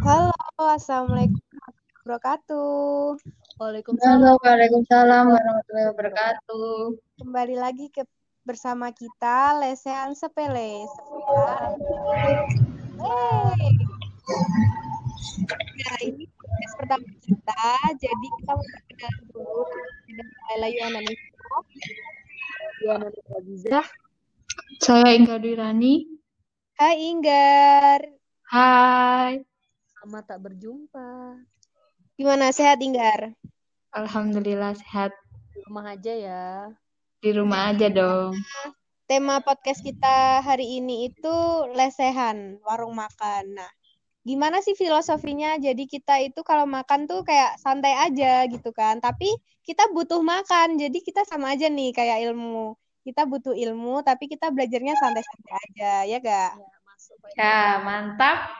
Halo, Assalamualaikum warahmatullahi wabarakatuh. Waalaikumsalam. Waalaikumsalam warahmatullahi wabarakatuh. Kembali lagi ke bersama kita lesehan sepele. Hey. Nah, ini podcast pertama kita, jadi kita mau perkenalan dulu dengan Laila Yuana Niko. Yuana Niko Saya Inggar Dwirani. Hai Inggar. Hai. Sama tak berjumpa. Gimana sehat Inggar? Alhamdulillah sehat. Di rumah aja ya. Di rumah aja dong. Tema podcast kita hari ini itu lesehan, warung makan. Nah, gimana sih filosofinya? Jadi kita itu kalau makan tuh kayak santai aja gitu kan. Tapi kita butuh makan. Jadi kita sama aja nih kayak ilmu. Kita butuh ilmu tapi kita belajarnya santai-santai aja, ya gak? Ya, masuk, ya mantap.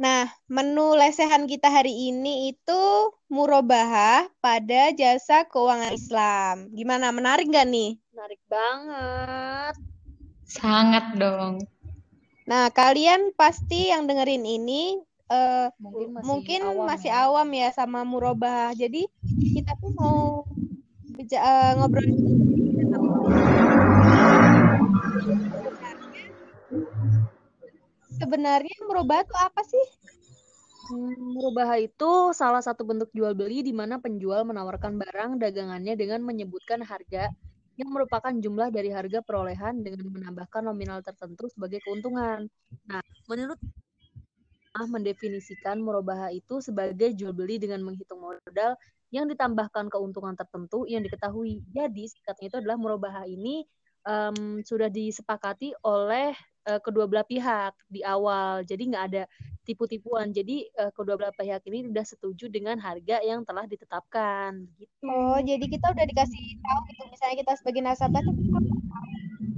Nah, menu lesehan kita hari ini itu murabahah pada jasa keuangan Islam. Gimana, menarik nggak nih? Menarik banget. Sangat dong. Nah, kalian pasti yang dengerin ini uh, mungkin masih mungkin awam, masih ya. awam ya sama murabahah. Jadi kita tuh mau uh, ngobrol sebenarnya merubah itu apa sih? Hmm, merubah itu salah satu bentuk jual beli di mana penjual menawarkan barang dagangannya dengan menyebutkan harga yang merupakan jumlah dari harga perolehan dengan menambahkan nominal tertentu sebagai keuntungan. Nah, menurut mendefinisikan merubah itu sebagai jual beli dengan menghitung modal yang ditambahkan keuntungan tertentu yang diketahui. Jadi singkatnya itu adalah merubah ini um, sudah disepakati oleh uh, kedua belah pihak di awal. Jadi nggak ada tipu-tipuan. Jadi uh, kedua belah pihak ini sudah setuju dengan harga yang telah ditetapkan. Gitu. Oh, jadi kita udah dikasih tahu gitu. Misalnya kita sebagai nasabah tuh kita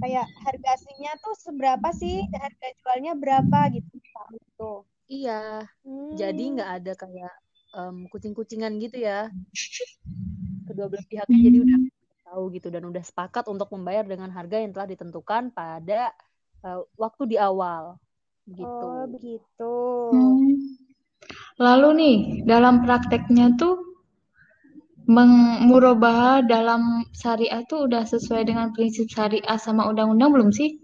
kayak harga aslinya tuh seberapa sih, harga jualnya berapa gitu. Gitu. Iya. Hmm. Jadi nggak ada kayak um, kucing-kucingan gitu ya. Kedua belah pihaknya jadi udah tahu gitu dan udah sepakat untuk membayar dengan harga yang telah ditentukan pada uh, waktu di awal gitu. Oh, begitu. Hmm. Lalu nih, dalam prakteknya tuh mengmurabah dalam syariah tuh udah sesuai dengan prinsip syariah sama undang-undang belum sih?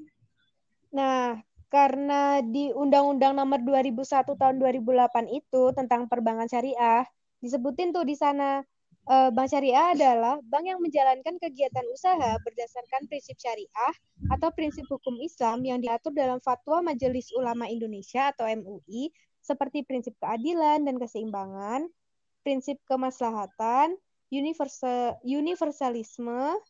Nah, karena di Undang-Undang Nomor 2001 tahun 2008 itu tentang perbankan syariah disebutin tuh di sana uh, bank syariah adalah bank yang menjalankan kegiatan usaha berdasarkan prinsip syariah atau prinsip hukum Islam yang diatur dalam fatwa Majelis Ulama Indonesia atau MUI seperti prinsip keadilan dan keseimbangan, prinsip kemaslahatan, universal, universalisme,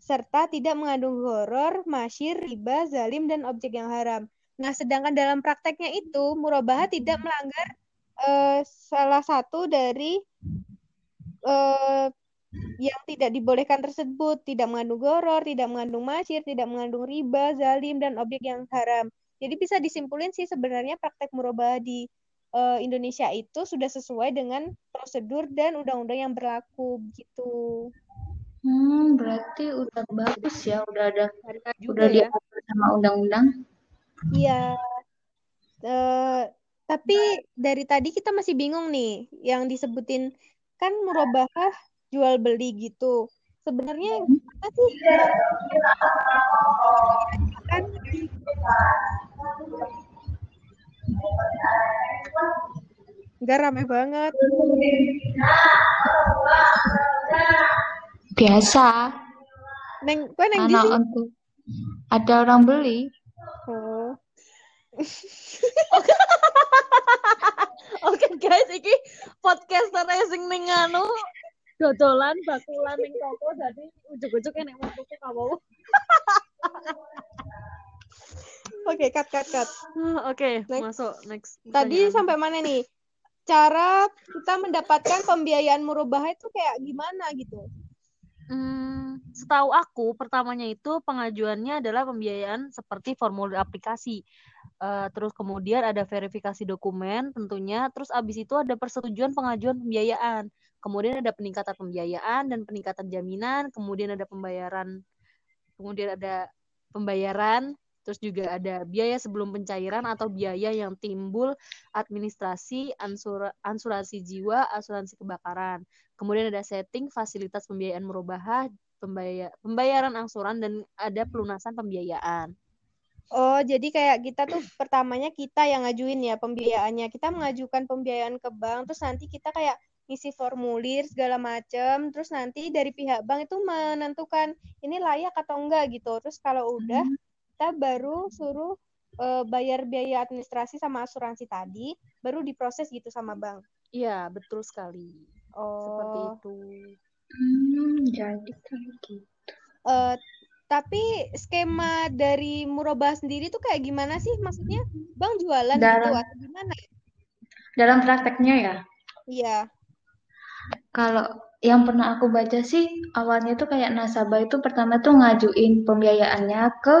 serta tidak mengandung horor, masyir, riba, zalim, dan objek yang haram. Nah, sedangkan dalam prakteknya itu, murabahah tidak melanggar uh, salah satu dari uh, yang tidak dibolehkan tersebut tidak mengandung goror, tidak mengandung masyir, tidak mengandung riba, zalim, dan objek yang haram. Jadi bisa disimpulin sih sebenarnya praktek murabah di uh, Indonesia itu sudah sesuai dengan prosedur dan undang-undang yang berlaku gitu. Hmm, berarti udah bagus ya, udah ada juga udah ya. diatur sama undang-undang. Iya. Uh, tapi dari tadi kita masih bingung nih yang disebutin kan merubah jual beli gitu. Sebenarnya apa sih? Kan Enggak rame banget. Biasa. Neng, kue neng di untuk ada orang beli. Oh. Oke okay, guys, iki podcaster sing ning anu dodolan bakulan ning toko jadi ujug-ujug nek mutuke kamu. Oke, cut cut cut. Oke, okay, masuk next. Tadi sampai mana nih? Cara kita mendapatkan pembiayaan murabah itu kayak gimana gitu? Hmm, setahu aku pertamanya itu pengajuannya adalah pembiayaan seperti formulir aplikasi. Uh, terus kemudian ada verifikasi dokumen tentunya. Terus abis itu ada persetujuan pengajuan pembiayaan. Kemudian ada peningkatan pembiayaan dan peningkatan jaminan. Kemudian ada pembayaran. Kemudian ada pembayaran Terus juga ada biaya sebelum pencairan atau biaya yang timbul administrasi, ansur, ansurasi jiwa, asuransi kebakaran. Kemudian ada setting fasilitas pembiayaan merubah, pembayar, pembayaran angsuran dan ada pelunasan pembiayaan. Oh, jadi kayak kita tuh pertamanya kita yang ngajuin ya pembiayaannya. Kita mengajukan pembiayaan ke bank, terus nanti kita kayak ngisi formulir segala macam, terus nanti dari pihak bank itu menentukan ini layak atau enggak gitu. Terus kalau udah hmm kita baru suruh uh, bayar biaya administrasi sama asuransi tadi, baru diproses gitu sama bank. Iya, betul sekali. Oh. Seperti itu. Hmm, jadi kayak gitu. Uh, tapi skema dari Murabah sendiri tuh kayak gimana sih? Maksudnya Bang jualan gitu dalam, gitu atau gimana? Dalam prakteknya ya? Iya. Kalau yang pernah aku baca sih awalnya tuh kayak nasabah itu pertama tuh ngajuin pembiayaannya ke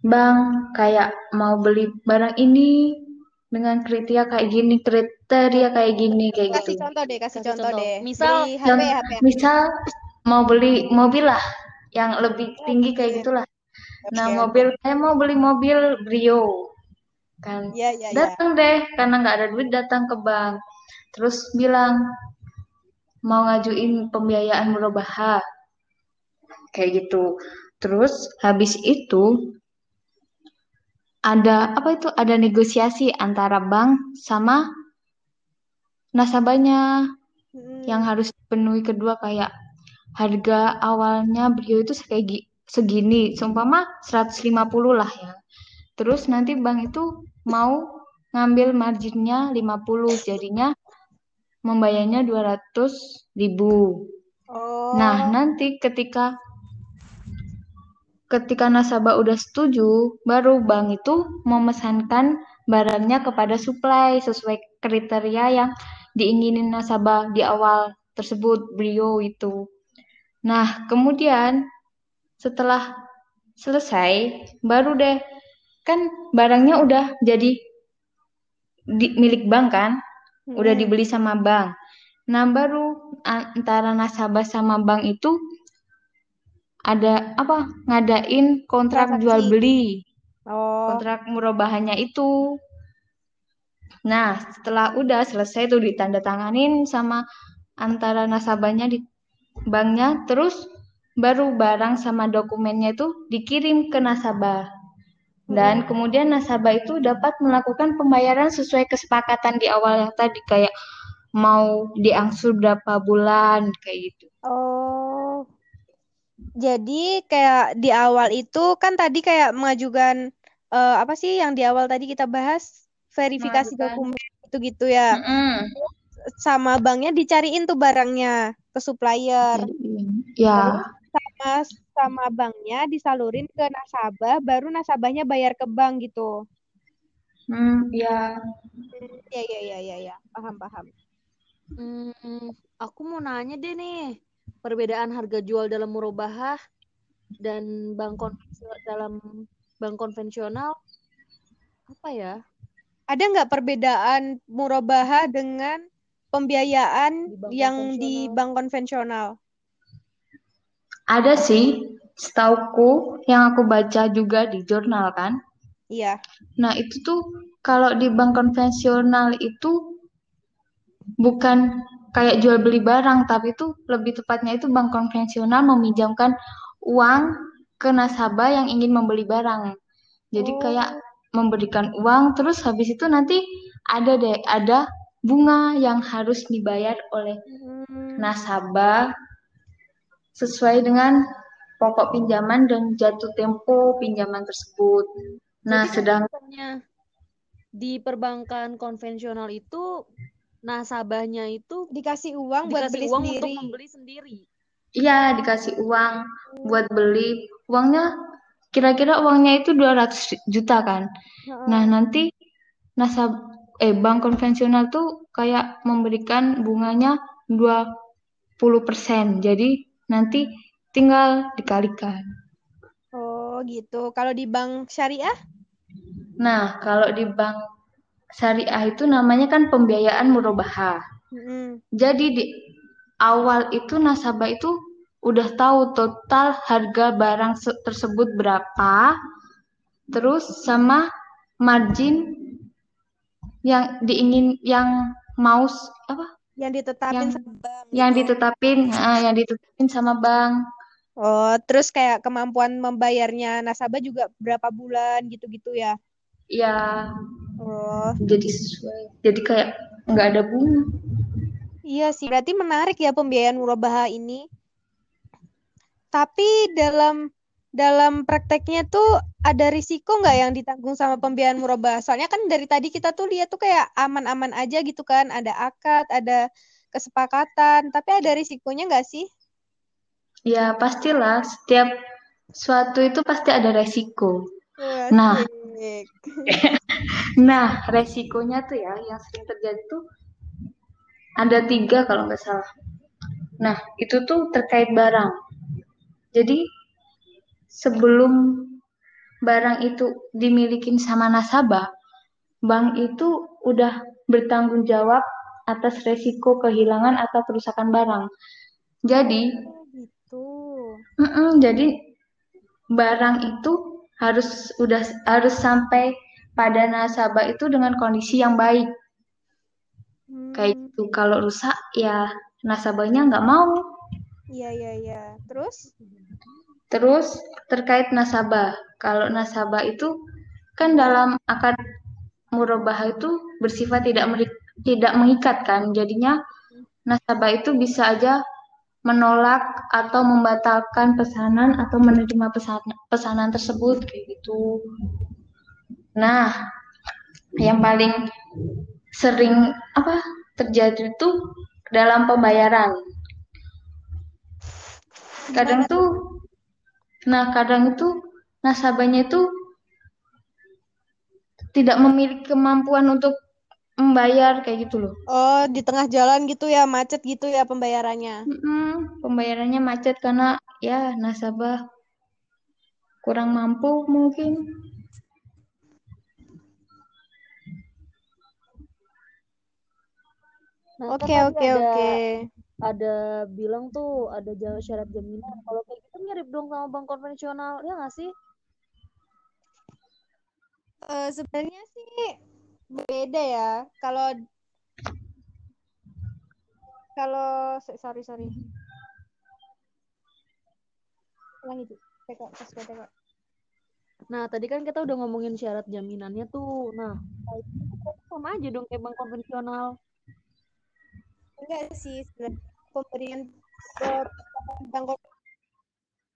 Bang, kayak mau beli barang ini dengan kriteria kayak gini, kriteria kayak gini, kayak kasih gitu. contoh deh, kasih, kasih contoh, contoh deh. Misal beli HP, HP. Misal mau beli mobil lah yang lebih tinggi kayak gitulah. Nah, mobil saya mau beli mobil Brio. Kan. Ya, ya, datang ya. deh karena nggak ada duit datang ke bank. Terus bilang mau ngajuin pembiayaan merubah kayak gitu. Terus habis itu ada apa itu ada negosiasi antara bank sama nasabahnya hmm. yang harus dipenuhi kedua kayak harga awalnya beliau itu kayak segini seumpama 150 lah ya terus nanti bank itu mau ngambil marginnya 50 jadinya membayarnya 200 ribu oh. nah nanti ketika Ketika nasabah udah setuju, baru bank itu memesankan barangnya kepada supply sesuai kriteria yang diinginin nasabah di awal tersebut beliau itu. Nah, kemudian setelah selesai, baru deh kan barangnya udah jadi di, milik bank kan, hmm. udah dibeli sama bank. Nah, baru antara nasabah sama bank itu ada apa ngadain kontrak Transaksi. jual beli oh. kontrak murobahannya itu nah setelah udah selesai tuh ditandatanganin sama antara nasabahnya di banknya terus baru barang sama dokumennya itu dikirim ke nasabah dan hmm. kemudian nasabah itu dapat melakukan pembayaran sesuai kesepakatan di awal yang tadi kayak mau diangsur berapa bulan kayak gitu. Oh, jadi kayak di awal itu kan tadi kayak mengajukan uh, apa sih yang di awal tadi kita bahas verifikasi dokumen itu gitu ya. Mm -hmm. Sama banknya dicariin tuh barangnya ke supplier. Ya. Sama sama banknya disalurin ke nasabah, baru nasabahnya bayar ke bank gitu. Hmm, ya. Ya ya ya ya ya, paham paham. Hmm, aku mau nanya deh nih perbedaan harga jual dalam murabahah dan bank konvensional dalam bank konvensional apa ya? Ada nggak perbedaan murabahah dengan pembiayaan di yang di bank konvensional? Ada sih, setauku yang aku baca juga di jurnal kan. Iya. Nah itu tuh kalau di bank konvensional itu bukan kayak jual beli barang, tapi itu lebih tepatnya itu bank konvensional meminjamkan uang ke nasabah yang ingin membeli barang. Jadi oh. kayak memberikan uang, terus habis itu nanti ada deh ada bunga yang harus dibayar oleh hmm. nasabah sesuai dengan pokok pinjaman dan jatuh tempo pinjaman tersebut. Nah, Jadi sedang di perbankan konvensional itu nasabahnya itu dikasih uang dikasih buat beli uang sendiri. untuk membeli sendiri. Iya, dikasih uang buat beli. Uangnya kira-kira uangnya itu 200 juta kan. Hmm. Nah, nanti nasab eh bank konvensional tuh kayak memberikan bunganya 20%. Jadi nanti tinggal dikalikan. Oh, gitu. Kalau di bank syariah? Nah, kalau di bank syariah itu namanya kan pembiayaan murabahah. Mm. Jadi di awal itu nasabah itu udah tahu total harga barang tersebut berapa. terus sama margin yang diingin yang mau apa Yang ditetapin yang sama bank yang gitu. ditetapin ah, yang ditetapin sama bank Oh, terus kayak kemampuan membayarnya nasabah juga berapa bulan gitu-gitu ya. ya Oh, jadi sesuai jadi kayak nggak ada bunga iya sih. Berarti menarik ya pembiayaan murabaha ini. Tapi dalam dalam prakteknya tuh ada risiko nggak yang ditanggung sama pembiayaan murabaha? Soalnya kan dari tadi kita tuh lihat tuh kayak aman-aman aja gitu kan. Ada akad, ada kesepakatan. Tapi ada risikonya nggak sih? ya pastilah setiap suatu itu pasti ada resiko nah Asik. nah resikonya tuh ya yang sering terjadi tuh ada tiga kalau nggak salah nah itu tuh terkait barang jadi sebelum barang itu dimilikin sama nasabah bank itu udah bertanggung jawab atas resiko kehilangan atau kerusakan barang jadi Oh, gitu. Mm-mm, jadi barang itu harus udah harus sampai pada nasabah itu dengan kondisi yang baik. Kayak Hmm, gitu. Kalau rusak ya nasabahnya nggak mau. iya iya iya. Terus? Terus terkait nasabah. Kalau nasabah itu kan dalam akad murabahah itu bersifat tidak tidak mengikat kan. Jadinya nasabah itu bisa aja menolak atau membatalkan pesanan atau menerima pesanan, pesanan tersebut kayak gitu. Nah, yang paling sering apa terjadi itu dalam pembayaran. Kadang tuh? Nah kadang itu nasabahnya itu tidak memiliki kemampuan untuk membayar kayak gitu loh. Oh, di tengah jalan gitu ya, macet gitu ya pembayarannya. Mm-mm, pembayarannya macet karena ya nasabah kurang mampu mungkin. Nah, kan Oke, oke, ada oke. ada bilang tuh ada syarat jaminan. Kalau kayak mirip dong sama bank konvensional, ya nggak sih? Eh, sebenarnya sih beda ya. Kalau kalau sorry sorry. Ulangi itu. Nah, tadi kan kita udah ngomongin syarat jaminannya tuh. Nah, sama aja dong kayak bank konvensional. Enggak sih, sebenarnya pemberian bank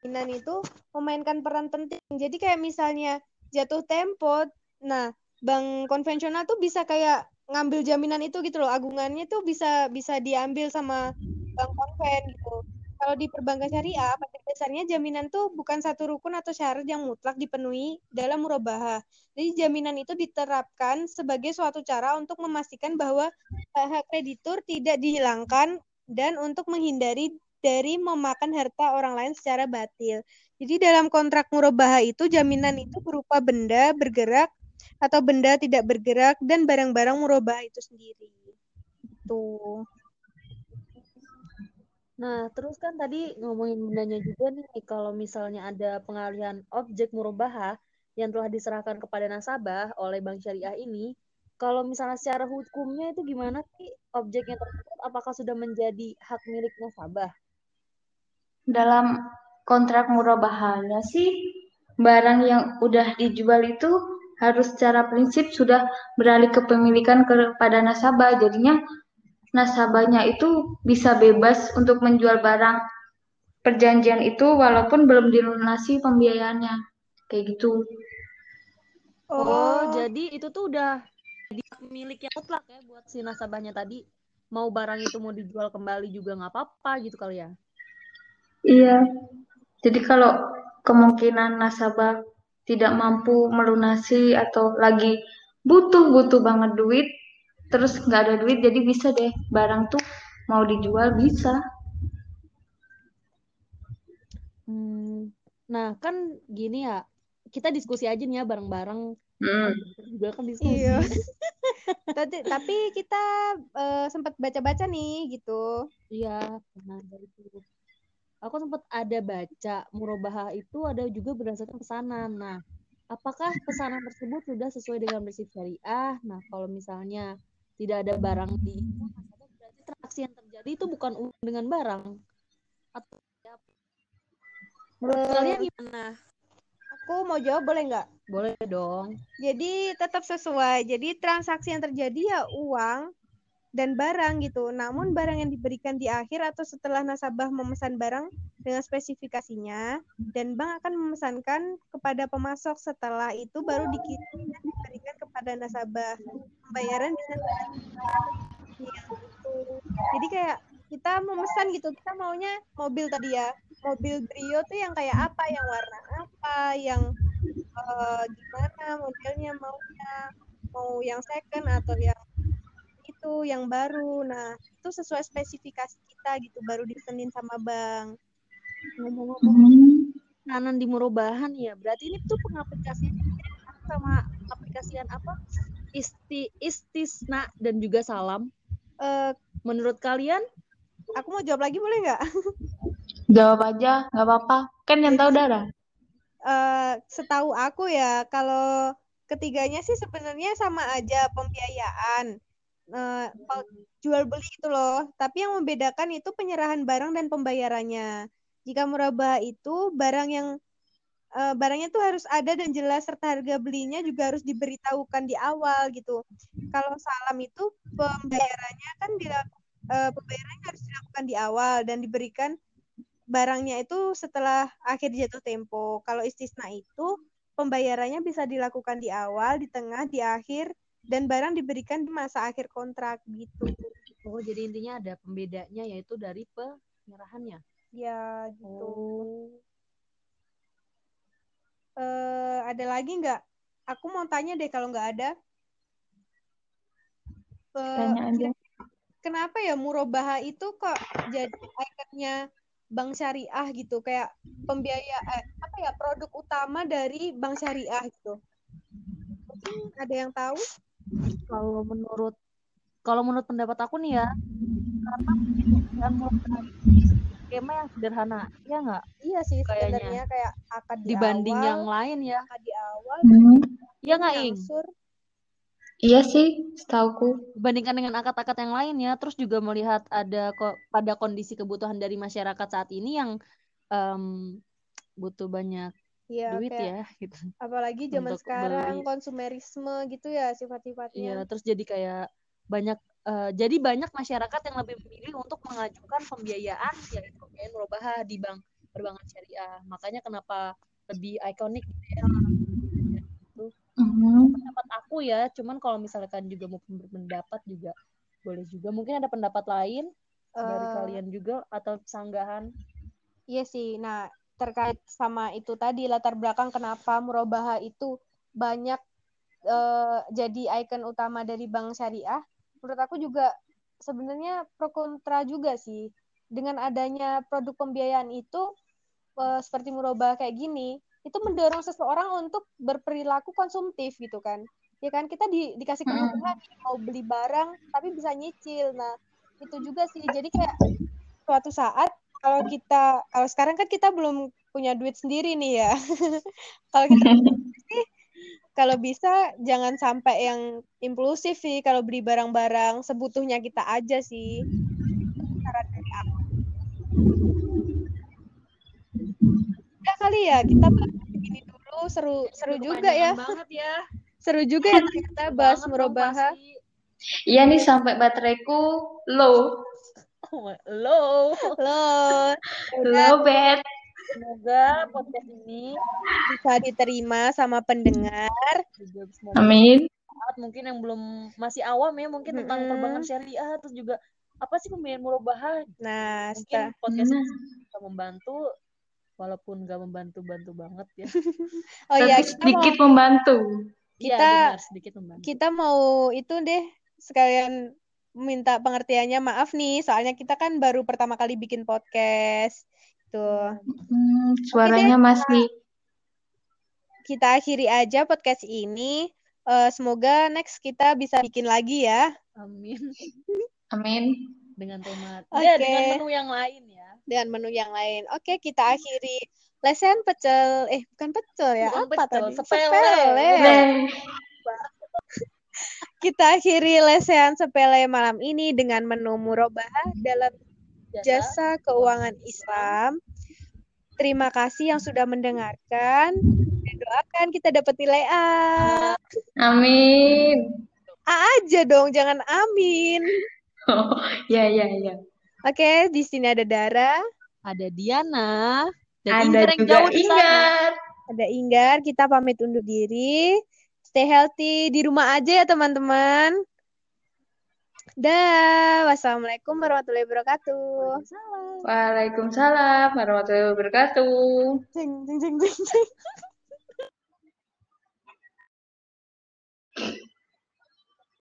jaminan itu memainkan peran penting. Jadi kayak misalnya jatuh tempo, nah bank konvensional tuh bisa kayak ngambil jaminan itu gitu loh, agungannya tuh bisa bisa diambil sama bank konven gitu. Kalau di perbankan syariah, pada dasarnya jaminan tuh bukan satu rukun atau syarat yang mutlak dipenuhi dalam murabahah. Jadi jaminan itu diterapkan sebagai suatu cara untuk memastikan bahwa hak kreditur tidak dihilangkan dan untuk menghindari dari memakan harta orang lain secara batil. Jadi dalam kontrak murabahah itu jaminan itu berupa benda bergerak atau benda tidak bergerak dan barang-barang murabahah itu sendiri. Tuh. Nah, terus kan tadi ngomongin bendanya juga nih, kalau misalnya ada pengalihan objek murabahah yang telah diserahkan kepada nasabah oleh bank syariah ini, kalau misalnya secara hukumnya itu gimana sih objeknya tersebut? Apakah sudah menjadi hak milik nasabah? Dalam kontrak murabahahnya sih barang yang udah dijual itu harus secara prinsip sudah beralih kepemilikan kepada nasabah. Jadinya nasabahnya itu bisa bebas untuk menjual barang perjanjian itu walaupun belum dilunasi pembiayaannya. Kayak gitu. Oh, jadi itu tuh udah milik yang mutlak ya buat si nasabahnya tadi. Mau barang itu mau dijual kembali juga nggak apa-apa gitu kali ya. Iya. Jadi kalau kemungkinan nasabah tidak mampu melunasi atau lagi butuh-butuh banget duit, terus nggak ada duit, jadi bisa deh barang tuh mau dijual bisa. Hmm. Nah, kan gini ya, kita diskusi aja nih ya bareng-bareng. Hmm. Juga kan diskusi. Iya. tapi, tapi kita eh, sempat baca-baca nih gitu. Iya, nah dari itu. Aku sempat ada baca murabahah itu ada juga berdasarkan pesanan. Nah, apakah pesanan tersebut sudah sesuai dengan prinsip syariah? Nah, kalau misalnya tidak ada barang di itu, berarti transaksi yang terjadi itu bukan dengan barang. Atau menurut kalian gimana? Aku mau jawab boleh nggak? Boleh dong. Jadi tetap sesuai. Jadi transaksi yang terjadi ya uang dan barang gitu. Namun barang yang diberikan di akhir atau setelah nasabah memesan barang dengan spesifikasinya dan bank akan memesankan kepada pemasok setelah itu baru dikirim dan diberikan kepada nasabah. Pembayaran bisa Jadi kayak kita memesan gitu, kita maunya mobil tadi ya. Mobil Brio tuh yang kayak apa, yang warna apa, yang uh, gimana modelnya maunya, mau yang second atau yang itu yang baru. Nah, itu sesuai spesifikasi kita gitu baru disenin sama bank. Ngomong-ngomong kanan di Murobahan ya berarti ini tuh pengaplikasian sama aplikasian apa? Isti istisna dan juga salam. Uh, menurut kalian? aku mau jawab lagi boleh nggak? Jawab aja nggak apa-apa. Kan yang tahu darah uh, setahu aku ya kalau ketiganya sih sebenarnya sama aja pembiayaan uh, jual beli itu loh tapi yang membedakan itu penyerahan barang dan pembayarannya jika murabah itu barang yang uh, barangnya tuh harus ada dan jelas serta harga belinya juga harus diberitahukan di awal gitu. Kalau salam itu pembayarannya kan dilakukan uh, pembayarannya harus dilakukan di awal dan diberikan barangnya itu setelah akhir jatuh tempo. Kalau istisna itu pembayarannya bisa dilakukan di awal, di tengah, di akhir dan barang diberikan di masa akhir kontrak gitu. Oh, jadi intinya ada pembedanya yaitu dari penyerahannya. Ya gitu. Oh. Uh, ada lagi nggak? Aku mau tanya deh kalau nggak ada. Uh, tanya aja. Kenapa ya Murobaha itu kok jadi ikonnya bank syariah gitu kayak pembiaya eh, apa ya produk utama dari bank syariah gitu mungkin ada yang tahu kalau menurut kalau menurut pendapat aku nih ya karena Murobaha skema yang sederhana ya nggak? Iya sih kayaknya. kayak akad di dibanding awal, yang lain ya. Akad di awal hmm. ya nggak ing? iya sih setauku. Dibandingkan dengan akad-akad yang lain ya terus juga melihat ada kok pada kondisi kebutuhan dari masyarakat saat ini yang um, butuh banyak Iya, duit kayak, ya gitu. Apalagi zaman sekarang beli. konsumerisme gitu ya sifat-sifatnya. Iya, terus jadi kayak banyak uh, jadi banyak masyarakat yang lebih memilih untuk mengajukan pembiayaan yaitu pembiayaan murabahah di bank perbankan syariah makanya kenapa lebih ikonik gitu ya itu mm-hmm. pendapat aku ya cuman kalau misalkan juga mau berpendapat juga boleh juga mungkin ada pendapat lain uh, dari eh. kalian juga atau sanggahan iya sih nah terkait sama itu tadi latar belakang kenapa murabaha itu banyak uh, jadi ikon utama dari bank syariah. Menurut aku juga sebenarnya pro kontra juga sih. Dengan adanya produk pembiayaan itu uh, seperti murabah kayak gini itu mendorong seseorang untuk berperilaku konsumtif gitu kan. Ya kan kita di, dikasih kemudahan hmm. mau beli barang tapi bisa nyicil. Nah itu juga sih. Jadi kayak suatu saat kalau kita kalau sekarang kan kita belum punya duit sendiri nih ya kalau kita kalau bisa jangan sampai yang impulsif sih kalau beli barang-barang sebutuhnya kita aja sih. Saran dari aku. Udah kali ya kita bahas ini dulu seru seru juga ya. Banget ya. Seru juga ya kita bahas merubah. Iya nih sampai bateraiku low. Low. Low. Low bed. Semoga podcast ini bisa diterima sama pendengar. Amin. Mungkin yang belum masih awam ya mungkin tentang mm -hmm. perbankan syariah terus juga apa sih pembiayaan murabahah? Nah, mungkin podcast ini bisa membantu walaupun gak membantu-bantu banget ya. oh iya, sedikit mau, membantu. Kita ya, benar, sedikit membantu. Kita mau itu deh sekalian minta pengertiannya maaf nih soalnya kita kan baru pertama kali bikin podcast gitu. Hmm, suaranya okay, masih. Kita akhiri aja podcast ini. Uh, semoga next kita bisa bikin lagi ya. Amin. Amin. Dengan tema okay. ya dengan menu yang lain ya. Dengan menu yang lain. Oke, okay, kita akhiri lesehan pecel. Eh, bukan pecel ya. Bukan Apa pecel, tadi? sepele. Kita akhiri lesehan sepele malam ini dengan menu murabahah dalam jasa keuangan Islam. Terima kasih yang sudah mendengarkan. Dan doakan kita dapat nilai A. Amin. A aja dong, jangan amin. Oh, ya ya ya. Oke, di sini ada Dara, Ada Diana dan Ada Inggar juga jauh di sana. Inggar. ada Inggar. Kita pamit undur diri. Stay healthy di rumah aja ya teman-teman. Dah, wassalamualaikum warahmatullahi wabarakatuh. Salam. Waalaikumsalam warahmatullahi wabarakatuh. Jeng, jeng, jeng, jeng, jeng.